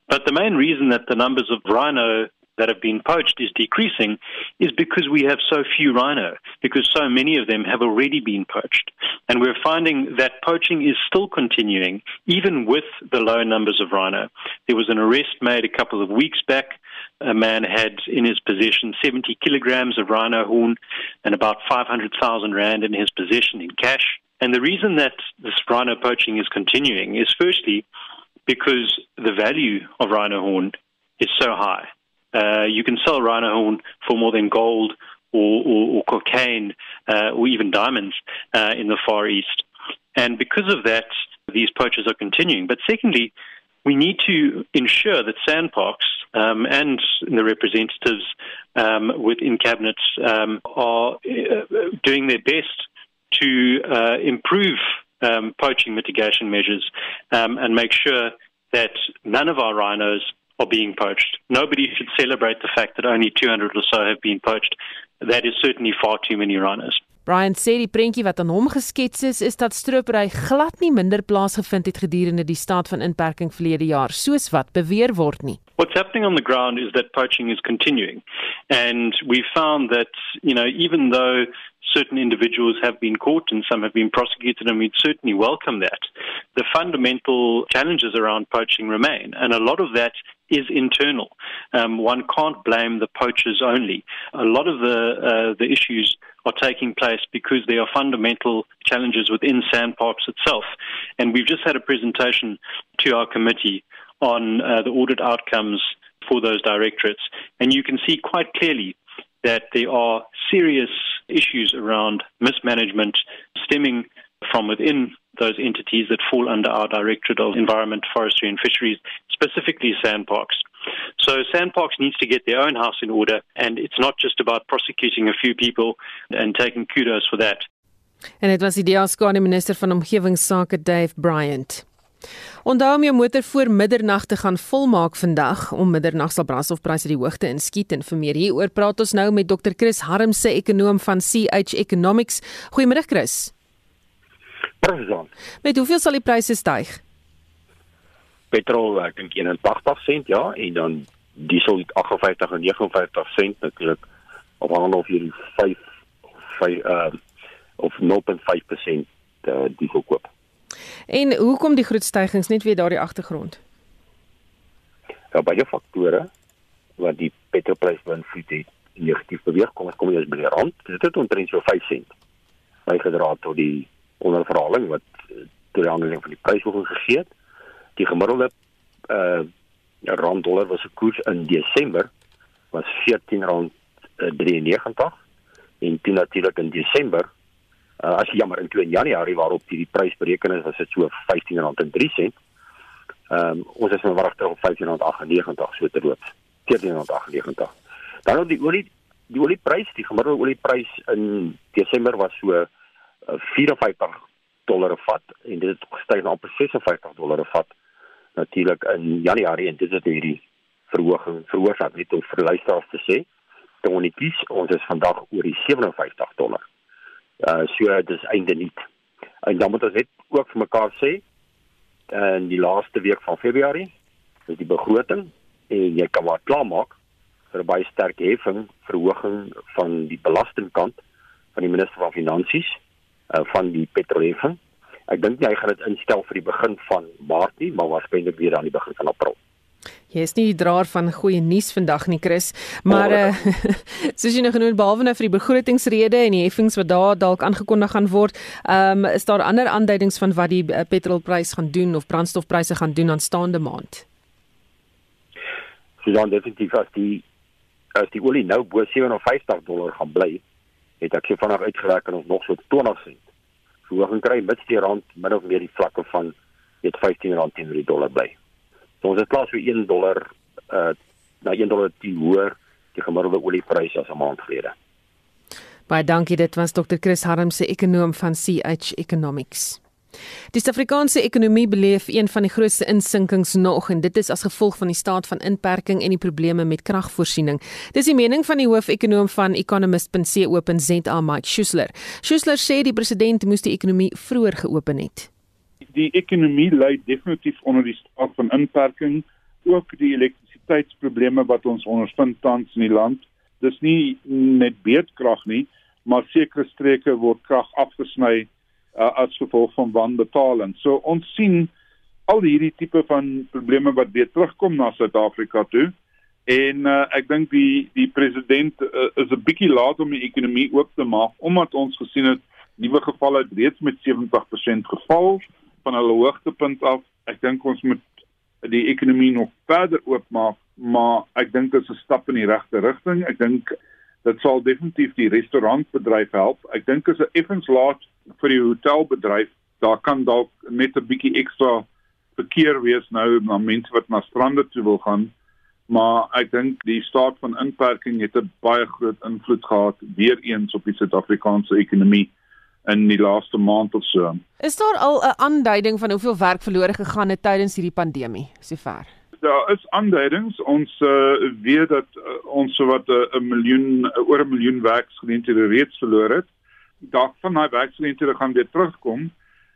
But the main reason that the numbers of rhino that have been poached is decreasing is because we have so few rhino, because so many of them have already been poached. And we're finding that poaching is still continuing, even with the low numbers of rhino. There was an arrest made a couple of weeks back. A man had in his possession 70 kilograms of rhino horn and about 500,000 rand in his possession in cash. And the reason that this rhino poaching is continuing is firstly because the value of rhino horn is so high. Uh, you can sell rhino horn for more than gold or, or, or cocaine uh, or even diamonds uh, in the Far East. And because of that, these poachers are continuing. But secondly, we need to ensure that sandparks um, and the representatives um, within cabinets um, are uh, doing their best to uh, improve um, poaching mitigation measures um, and make sure that none of our rhinos are being poached. Nobody should celebrate the fact that only 200 or so have been poached. That is certainly far too many rhinos. Brian sê die prentjie wat aan hom geskets is, is dat stropery glad nie minder plaasgevind het gedurende die staat van inperking verlede jaar, soos wat beweer word nie. What's happening on the ground is that poaching is continuing. And we found that, you know, even though certain individuals have been caught and some have been prosecuted, and we'd certainly welcome that. The fundamental challenges around poaching remain, and a lot of that is internal. Um, one can't blame the poachers only. A lot of the uh, the issues are taking place because there are fundamental challenges within Sandparks itself. And we've just had a presentation to our committee on uh, the audit outcomes for those directorates. And you can see quite clearly that there are serious issues around mismanagement stemming from within those entities that fall under our Directorate of Environment, Forestry and Fisheries, specifically sandparks. So sandparks needs to get their own house in order and it's not just about prosecuting a few people and taking kudos for that. En dit was die DA minister van omgewingsake Dave Bryant. Onthou om jou motor voor middernag te gaan volmaak vandag. Om middernag sal brandstofpryse die hoogte inskiet en vir meer hieroor praat ons nou met Dr Chris Harmse, ekonom van CH Economics. Goeiemôre Chris. President. Met hoeveel sal die pryse styg? Petrol ek dink 81 sent ja en dan diesel 58 en 59 sent natuurlik op of hierdie 5 5 uh of 0.5% uh, diesel koop. En hoekom die groot stygings net weer daardie agtergrond? Ja, baie faktore wat die petrolprys beïnvloed het negatief beweeg. Kom ons kom eers by die rand. Dit het omtrent so 5 sent bygedra tot die onderverhaling wat eh, tot die aanleiding van die prysverhoging gegee het. Die gemiddelde uh rand dollar was 'n koers in Desember was R14.93 en toe natuurlik in Desember uh, as jammer in 2 Januarie waarop die prys bereken is was dit so R15.03 sent. Ehm um, ons is nou wagter op R15.98 so te loop. R14.98. Dan op die olie die olieprys, die gemiddelde olieprys in Desember was so 54 dollar per vat en dit het gestyg na amper 56 dollar vat natuurlik in Januarie en dit is hierdie verhoging veroorsaak net om vir luisteraars te sê. Dan ons is vandag oor die 57 dollar. Uh so dis einde nie. En dan moet ons net ook vir mekaar sê in die laaste week van Februarie is die begroting en jy kan maar klaarmaak vir 'n baie sterk heffing verhoging van die belastingkant van die minister van finansies uh, van die petrolheffing. Ek dink jy gaan dit instel vir die begin van Maart nie, maar waarskynlik weer aan die begin van April. Jy is nie die draer van goeie nuus vandag nie, Chris, maar oh, uh, soos jy nou genoem behalwe nou vir die begrotingsrede en die heffings wat daar dalk aangekondig gaan word, ehm um, is daar ander aanduidings van wat die uh, petrolprys gaan doen of brandstofpryse gaan doen aanstaande maand? So dan definitief as die as die olie nou bo 57 dollar gaan bly, het ek se vanaand uitgewerk en ons nog so 20 sent. Verhoging kry met die rand min of meer die vlakke van net 15 rand teenoor die dollar bly. So ons het plaas vir 1 dollar uh na 1 dollar die hoër die gemiddelde oliepryse as 'n maand gelede. Baie dankie dit was Dr Chris Harmse ekonom van CH Economics. Die Suid-Afrikaanse ekonomie beleef een van die grootste insinkings nog en dit is as gevolg van die staat van inperking en die probleme met kragvoorsiening. Dis die mening van die hoofekonoom van economist.co.za Mike Schuessler. Schuessler sê die president moes die ekonomie vroeër geopen het die ekonomie ly definitief onder die staat van inperking ook die elektrisiteitsprobleme wat ons ondervind tans in die land dis nie net beedkrag nie maar sekere streke word krag afgesny uh, as gevolg van wanbetaling so ons sien al hierdie tipe van probleme wat weer terugkom na Suid-Afrika toe en uh, ek dink die die president uh, is 'n bietjie laat om die ekonomie oop te maak omdat ons gesien het nuwe gevalle het reeds met 70% geval van hulle hoogtepunt af. Ek dink ons moet die ekonomie nog verder oopmaak, maar ek dink dit is 'n stap in die regte rigting. Ek dink dit sal definitief die restaurantbedryf help. Ek dink as 'n effens laat vir die hotelbedryf, daar kan dalk net 'n bietjie ekstra verkeer wees nou na mense wat na strande toe wil gaan. Maar ek dink die staat van inperking het 'n baie groot invloed gehad weer eens op die Suid-Afrikaanse ekonomie in die laaste maand of so. Is daar al 'n aanduiding van hoeveel werk verlore gegaan het tydens hierdie pandemie sover? Daar is aanduidings. Ons uh, weet dat uh, ons so wat 'n uh, miljoen uh, oor 'n miljoen werksgeleenthede reeds verloor het. Daar van daai werksgeleenthede gaan weer terugkom.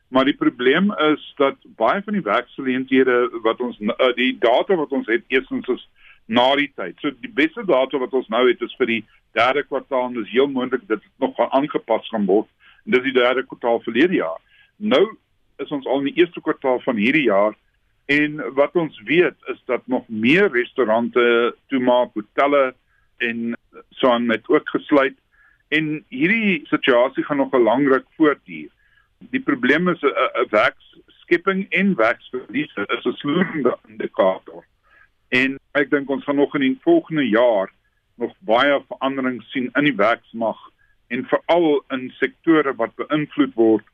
Maar die probleem is dat baie van die werksgeleenthede wat ons uh, die data wat ons het eerstens is na die tyd. So die beste data wat ons nou het is vir die derde kwartaal en dis heel moontlik dat dit nog gaan aangepas gaan word. En dis die derde kwartaal verlede jaar. Nou is ons al in die eerste kwartaal van hierdie jaar en wat ons weet is dat nog meer restaurante toemaak, hotelle en so aan met ook gesluit en hierdie situasie gaan nog 'n lang ruk voortduur. Die probleem is 'n werkskepping en werksverlies is 'n sloerende indikator. En ek dink ons gaan nog in die volgende jaar nog baie verandering sien in die werksmag en veral in sektore wat beïnvloed word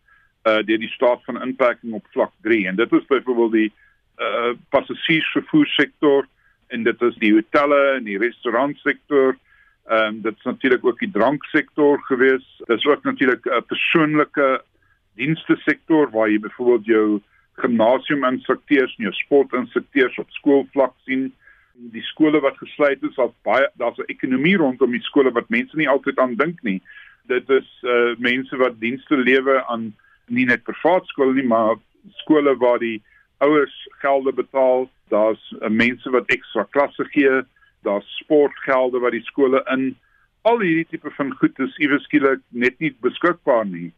uh deur die staat van inperking op vlak 3 en dit is byvoorbeeld die uh passasiersvervoersektor en dit is die hotelle en die restaurantsektor. Ehm um, dit is natuurlik ook die dranksektor gewees. Dit is ook natuurlik 'n persoonlike dienste sektor waar jy byvoorbeeld jou gimnasium instrukteurs en jou sport instrukteurs op skoolvlak sien. Die skole wat gesluit is, daar's baie daar's 'n ekonomie rondom die skole wat mense nie altyd aan dink nie. Dit is uh mense wat dienste lewer aan nie net privaat skole nie, maar skole waar die ouers gelde betaal, daar's uh, mense wat ekstra klasse gee, daar's sportgelde wat die skole in al hierdie tipe van goed is iewers skielik net nie beskikbaar nie.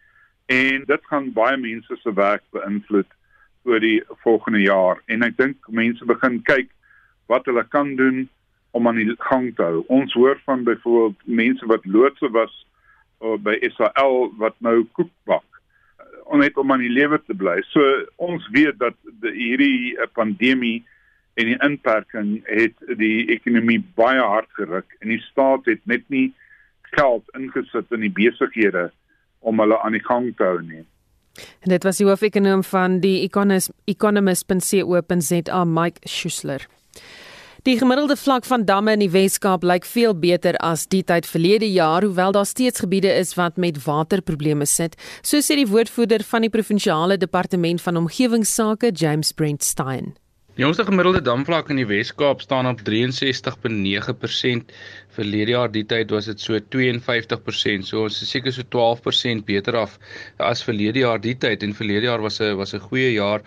En dit gaan baie mense se werk beïnvloed oor die volgende jaar en ek dink mense begin kyk wat hulle kan doen om aan die gang te hou. Ons hoor van byvoorbeeld mense wat loodse was uh, by SAL wat nou koek bak om net om aan die lewe te bly. So ons weet dat die, hierdie eh, pandemie en die inperking het die ekonomie baie hard geruk en die staat het net nie geld ingesit in die besighede om hulle aan die gang te hou nie. En dit was die hoofekonoom van die economist.co.za Mike Schuessler. Die gemiddelde vlak van damme in die Wes-Kaap lyk veel beter as die tyd verlede jaar, hoewel daar steeds gebiede is wat met waterprobleme sit, so sê die woordvoerder van die provinsiale departement van omgewingsake, James Brent Stein. Die jongste gemiddelde damvlak in die Wes-Kaap staan op 63.9%. Verlede jaar die tyd was dit so 52%. So ons is seker so 12% beter af as verlede jaar die tyd en verlede jaar was 'n was 'n goeie jaar.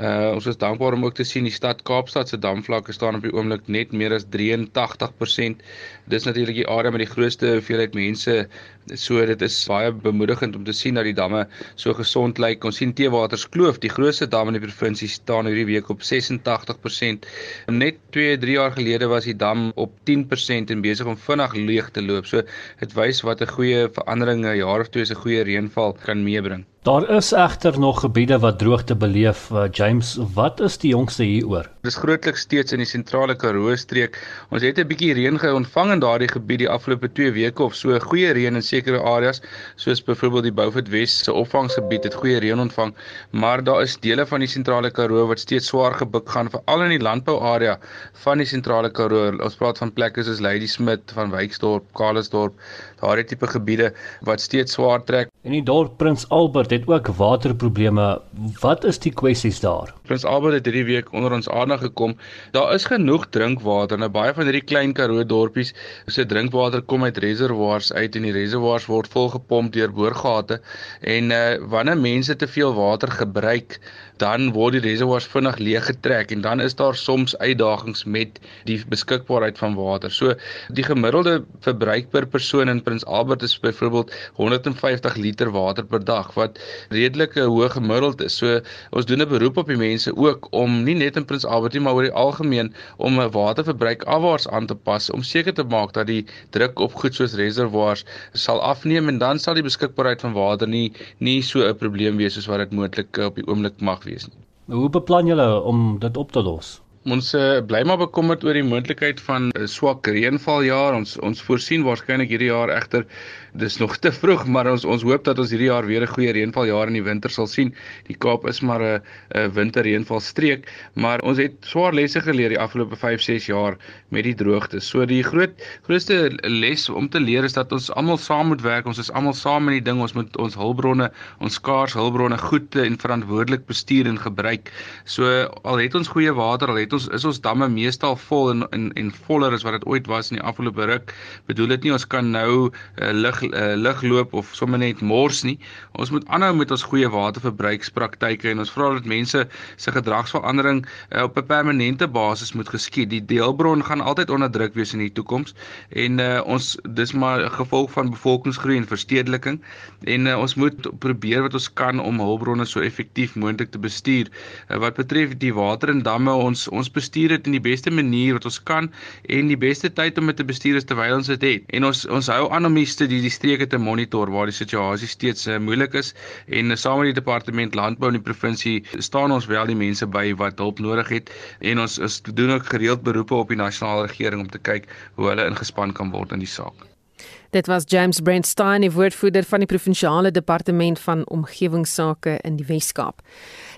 Uh ons is dankbaar om ook te sien die stad Kaapstad se damvlakke staan op die oomblik net meer as 83%. Dis natuurlik die area met die grootste hoeveelheid mense. So dit is baie bemoedigend om te sien dat die damme so gesond lyk. Ons sien Teewaters Kloof, die grootste dam in die provinsie staan hierdie week op 86%. Net 2-3 jaar gelede was die dam op 10% en besig om vinnig leeg te loop. So dit wys wat 'n goeie verandering 'n jaar of twee se goeie reënval kan meebring. Daar is egter nog gebiede wat droogte beleef. Uh, James, wat is die jongste hieroor? Dis grootliks steeds in die sentrale Karoo streek. Ons het 'n bietjie reën geontvang in daardie gebied die afgelope 2 weke of so. Goeie reën in sekere areas, soos byvoorbeeld die Beaufort Wes se opvangsgebied het goeie reën ontvang, maar daar is dele van die sentrale Karoo wat steeds swaar gebuk gaan, veral in die landbouarea van die sentrale Karoo. Ons praat van plekke soos Ladysmith, van Wyksdorp, Karlsdorp, daardie tipe gebiede wat steeds swaar trek. En die dorp Prins Albert het ook waterprobleme. Wat is die kwessies daar? Prins Albert het hierdie week onder ons aandag gekom. Daar is genoeg drinkwater. Nou baie van hierdie klein Karoo dorpies se drinkwater kom uit reservoirs uit en die reservoirs word volgepomp deur boorgate en uh, wanneer mense te veel water gebruik, dan word die reservoirs vinnig leeg getrek en dan is daar soms uitdagings met die beskikbaarheid van water. So die gemiddelde verbruik per persoon in Prins Albert is byvoorbeeld 150 liter water per dag wat redelik 'n hoë gemiddeld is. So ons doen 'n beroep op die mense ook om nie net in Prins Albert nie, maar oor die algemeen om 'n waterverbruik afwaarts aan te pas om seker te maak dat die druk op goed soos reservoirs sal afneem en dan sal die beskikbaarheid van water nie nie so 'n probleem wees soos wat dit moontlik op die oomblik mag wees nie. Hoe beplan julle om dit op te los? Ons uh, bly maar bekommerd oor die moontlikheid van 'n swak reënvaljaar. Ons ons voorsien waarskynlik hierdie jaar egter dis nog te vroeg, maar ons ons hoop dat ons hierdie jaar weer 'n goeie reënvaljaar in die winter sal sien. Die Kaap is maar 'n 'n winterreënvalstreek, maar ons het swaar lesse geleer die afgelope 5-6 jaar met die droogte. So die groot grootste les om te leer is dat ons almal saam moet werk. Ons is almal saam in die ding. Ons moet ons hulpbronne, ons skaars hulpbronne goed en verantwoordelik bestuur en gebruik. So al het ons goeie water, al het ons is ons damme meestal vol en en, en voller as wat dit ooit was in die afgelope ruk. Bedoel dit nie ons kan nou uh, lig uh, lig loop of sommer net mors nie. Ons moet aanhou met ons goeie waterverbruikspraktyke en ons vra dat mense se gedragsverandering uh, op 'n permanente basis moet geskied. Die deelbron gaan altyd onder druk wees in die toekoms en uh, ons dis maar gevolg van bevolkingsgroei en verstedeliking en uh, ons moet probeer wat ons kan om hulpbronne so effektief moontlik te bestuur. Uh, wat betref die water en damme, ons ons bestuur dit in die beste manier wat ons kan en die beste tyd om dit te bestuur is terwyl ons dit het. En ons ons hou aan om die studie die streke te monitor waar die situasie steeds uh, moeilik is en uh, saam met die departement landbou in die provinsie staan ons wel die mense by wat hulp nodig het en ons is doen ook gereeld beroepe op die nasionale regering om te kyk hoe hulle ingespan kan word in die saak. Dit was James Brandstein, die woordvoerder van die provinsiale departement van omgewingsake in die Wes-Kaap.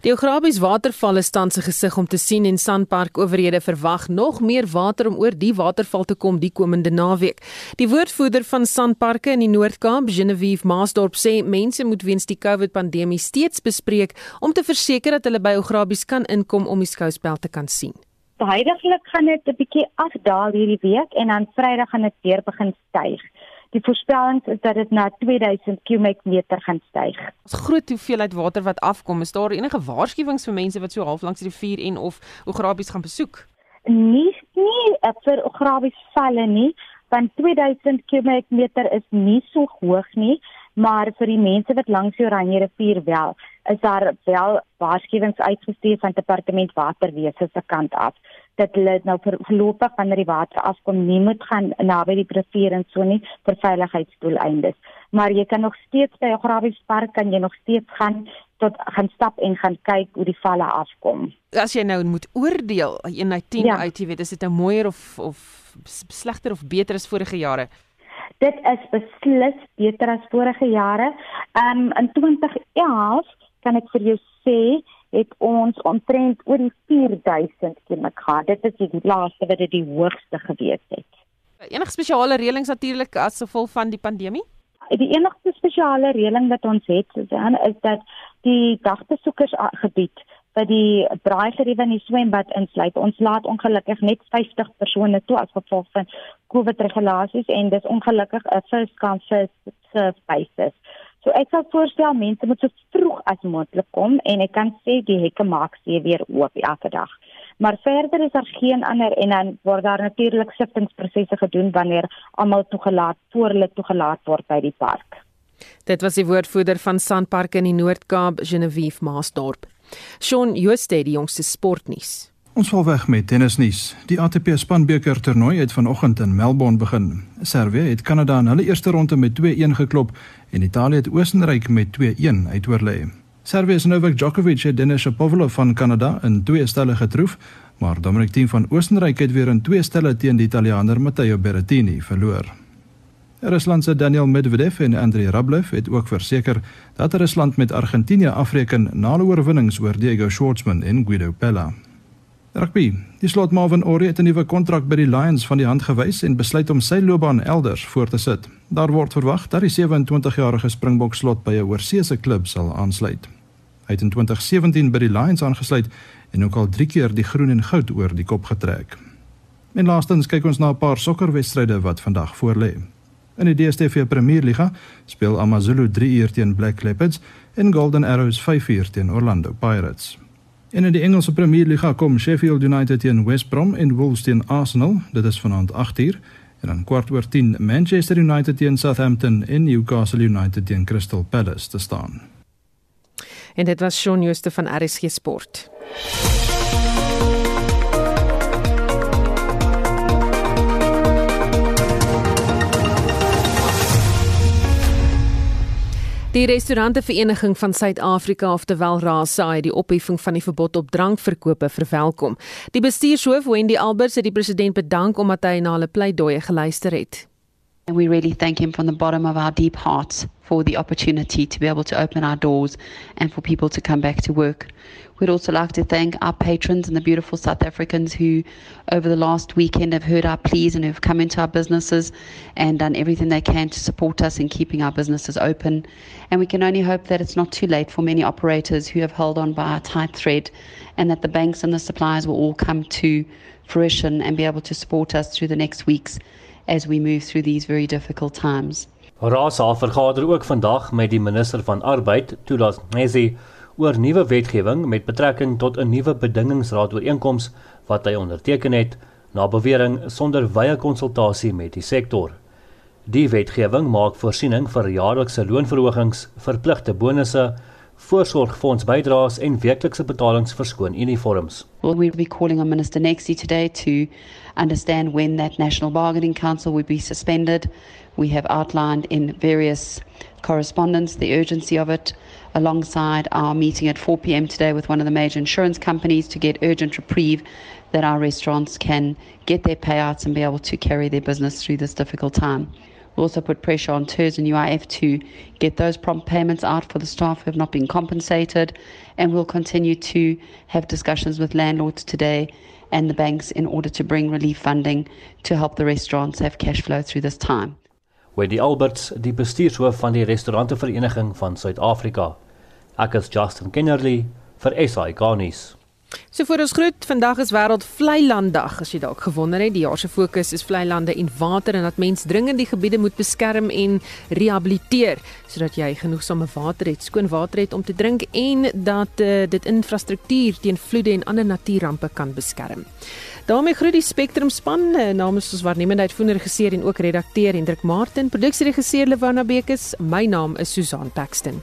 Die Ograbies waterval is tans 'n gesig om te sien en Sandpark owerhede verwag nog meer water om oor die waterval te kom die komende naweek. Die woordvoerder van Sandparke in die Noord-Kaap, Genevieve Maasdorp, sê mense moet weens die COVID-pandemie steeds bespreek om te verseker dat hulle by Ograbies kan inkom om die skouspel te kan sien. Behuidiglik gaan dit 'n bietjie afdaal hierdie week en dan Vrydag gaan dit weer begin styg. Die voorspellings is dat dit na 2000 kubiek meter gaan styg. Ons groot hoeveelheid water wat afkom, is daar enige waarskuwings vir mense wat so half langs die rivier en of Ograbies gaan besoek? Nie nie eh, vir Ograbies valle nie, want 2000 kubiek meter is nie so hoog nie, maar vir die mense wat langs die Oranje rivier wel, is daar wel waarskuwings uitgestuur van departement waterwese se kant af dat hulle nou voorlopig wanneer die water afkom nie moet gaan naby die rivier en so nie vir veiligheidsdoeleindes. Maar jy kan nog steeds by Grafies Park kan jy nog steeds gaan tot gaan stap en gaan kyk hoe die valle afkom. As jy nou moet oordeel, 1 uit 10 ja. uit, jy weet, is dit nou mooier of of slegter of beter as vorige jare? Dit is beslis beter as vorige jare. Ehm um, in 2011 kan ek vir jou sê het ons omtrent oor die 4000 km gehad. Dit is die laaste wat dit die hoogste gewees het. Enige spesiale reëlings natuurlik as gevolg van die pandemie? Die enigste spesiale reëling wat ons het, Susan, is dat die dagbesoekersgebied by die braaigeriewe in die swembad insluit. Ons laat ongelukkig net 50 persone toe as gevolg van COVID regulasies en dis ongelukkig 'n first come first serve basis. So ek sal voorstel mense moet so vroeg as moontlik kom en ek kan sê die hekke maak se weer oop elke dag. Maar verder is daar geen ander en dan word daar natuurlik siftingsprosesse gedoen wanneer almal toegelaat voor hulle toegelaat word by die park. Dit was die woordvoerder van Sandpark in die Noord-Kaap, Genevieve Maasdorp. Shaun Jooste, die jongste sportnuus. Ons val weg met tennisnuus. Die ATP spanbeker toernooi het vanoggend in Melbourne begin. Servië het Kanada in hulle eerste ronde met 2-1 geklop en Italië het Oostenryk met 2-1 uitoorlê. Servië se Novak Djokovic het Denis Shapovalov van Kanada in twee stelle getroof, maar Dominic Thiem van Oostenryk het weer in twee stelle teen die Italiaaner Matteo Berrettini verloor. Rusland se Daniel Medvedev en Andrei Rublev het ook verseker dat Rusland met Argentinië afreken na hulle oorwinnings oor Diego Schwartzman en Guido Pella. Rugby. Die slot Marvin Orie het 'n nuwe kontrak by die Lions van die hand gewys en besluit om sy loopbaan elders voort te sit. Daar word verwag dat die 27-jarige Springbok slot by 'n oorseese klub sal aansluit. Hy het in 2017 by die Lions aangesluit en ook al 3 keer die groen en goud oor die kop getrek. En laastens kyk ons na 'n paar sokkerwedstryde wat vandag voorlê. In die DStv Premierliga speel AmaZulu 3 uur teen Black Leopards en Golden Arrows 5 uur teen Orlando Pirates. En in die Engelse Premier League kom Sheffield United teen West Brom en Wolves teen Arsenal. Dit is vanaand 8uur. En dan kwart oor 10 Manchester United teen Southampton en Newcastle United teen Crystal Palace te staan. En dit was Shaun Jooste van RSG Sport. Die restaurantevereniging van Suid-Afrika, oftewel RASA, het die opheffing van die verbod op drankverkope verwelkom. Die bestuurshoof, Wendy Alberts, het die president bedank omdat hy na hulle pleidooie geluister het. And we really thank him from the bottom of our deep hearts for the opportunity to be able to open our doors and for people to come back to work. We'd also like to thank our patrons and the beautiful South Africans who, over the last weekend, have heard our pleas and have come into our businesses and done everything they can to support us in keeping our businesses open. And we can only hope that it's not too late for many operators who have held on by a tight thread and that the banks and the suppliers will all come to fruition and be able to support us through the next weeks as we move through these very difficult times. Rasa vergader ook vandag met die minister van Arbeid, Tulas Ngesi, oor nuwe wetgewing met betrekking tot 'n nuwe bedingingsraad ooreenkoms wat hy onderteken het na bewering sonder wye konsultasie met die sektor. Die wetgewing maak voorsiening vir jaarlikse loonverhogings, verpligte bonusse, voorsorgfonds bydraes en weeklikse betalings vir skoon uniforms. Well, we'll be calling on Minister Nexi today to understand when that National Bargaining Council will be suspended. We have outlined in various correspondence the urgency of it alongside our meeting at 4 p.m. today with one of the major insurance companies to get urgent reprieve that our restaurants can get their payouts and be able to carry their business through this difficult time. We'll also put pressure on TERS and UIF to get those prompt payments out for the staff who have not been compensated. And we'll continue to have discussions with landlords today and the banks in order to bring relief funding to help the restaurants have cash flow through this time. Wendy Alberts, die bestuurshoof van die restaurantevereniging van Suid-Afrika. Ek is Justin Kennerly vir SAK nuus. So vir ons groet, vandag is wêreld vleilanddag. As jy dalk gewonder het, die jaar se fokus is vleilande en water en dat mens dringend die gebiede moet beskerm en rehabiliteer sodat jy genoegsame water het, skoon water het om te drink en dat uh, dit infrastruktuur teen vloede en ander natuurrampe kan beskerm. daarmee groet die Spectrum span uh, namens ons waarnemende uitvoerende regisseur en ook redakteur Hendrik Martin, produksieregisseur Lewana Bekes. My naam is Susan Paxton.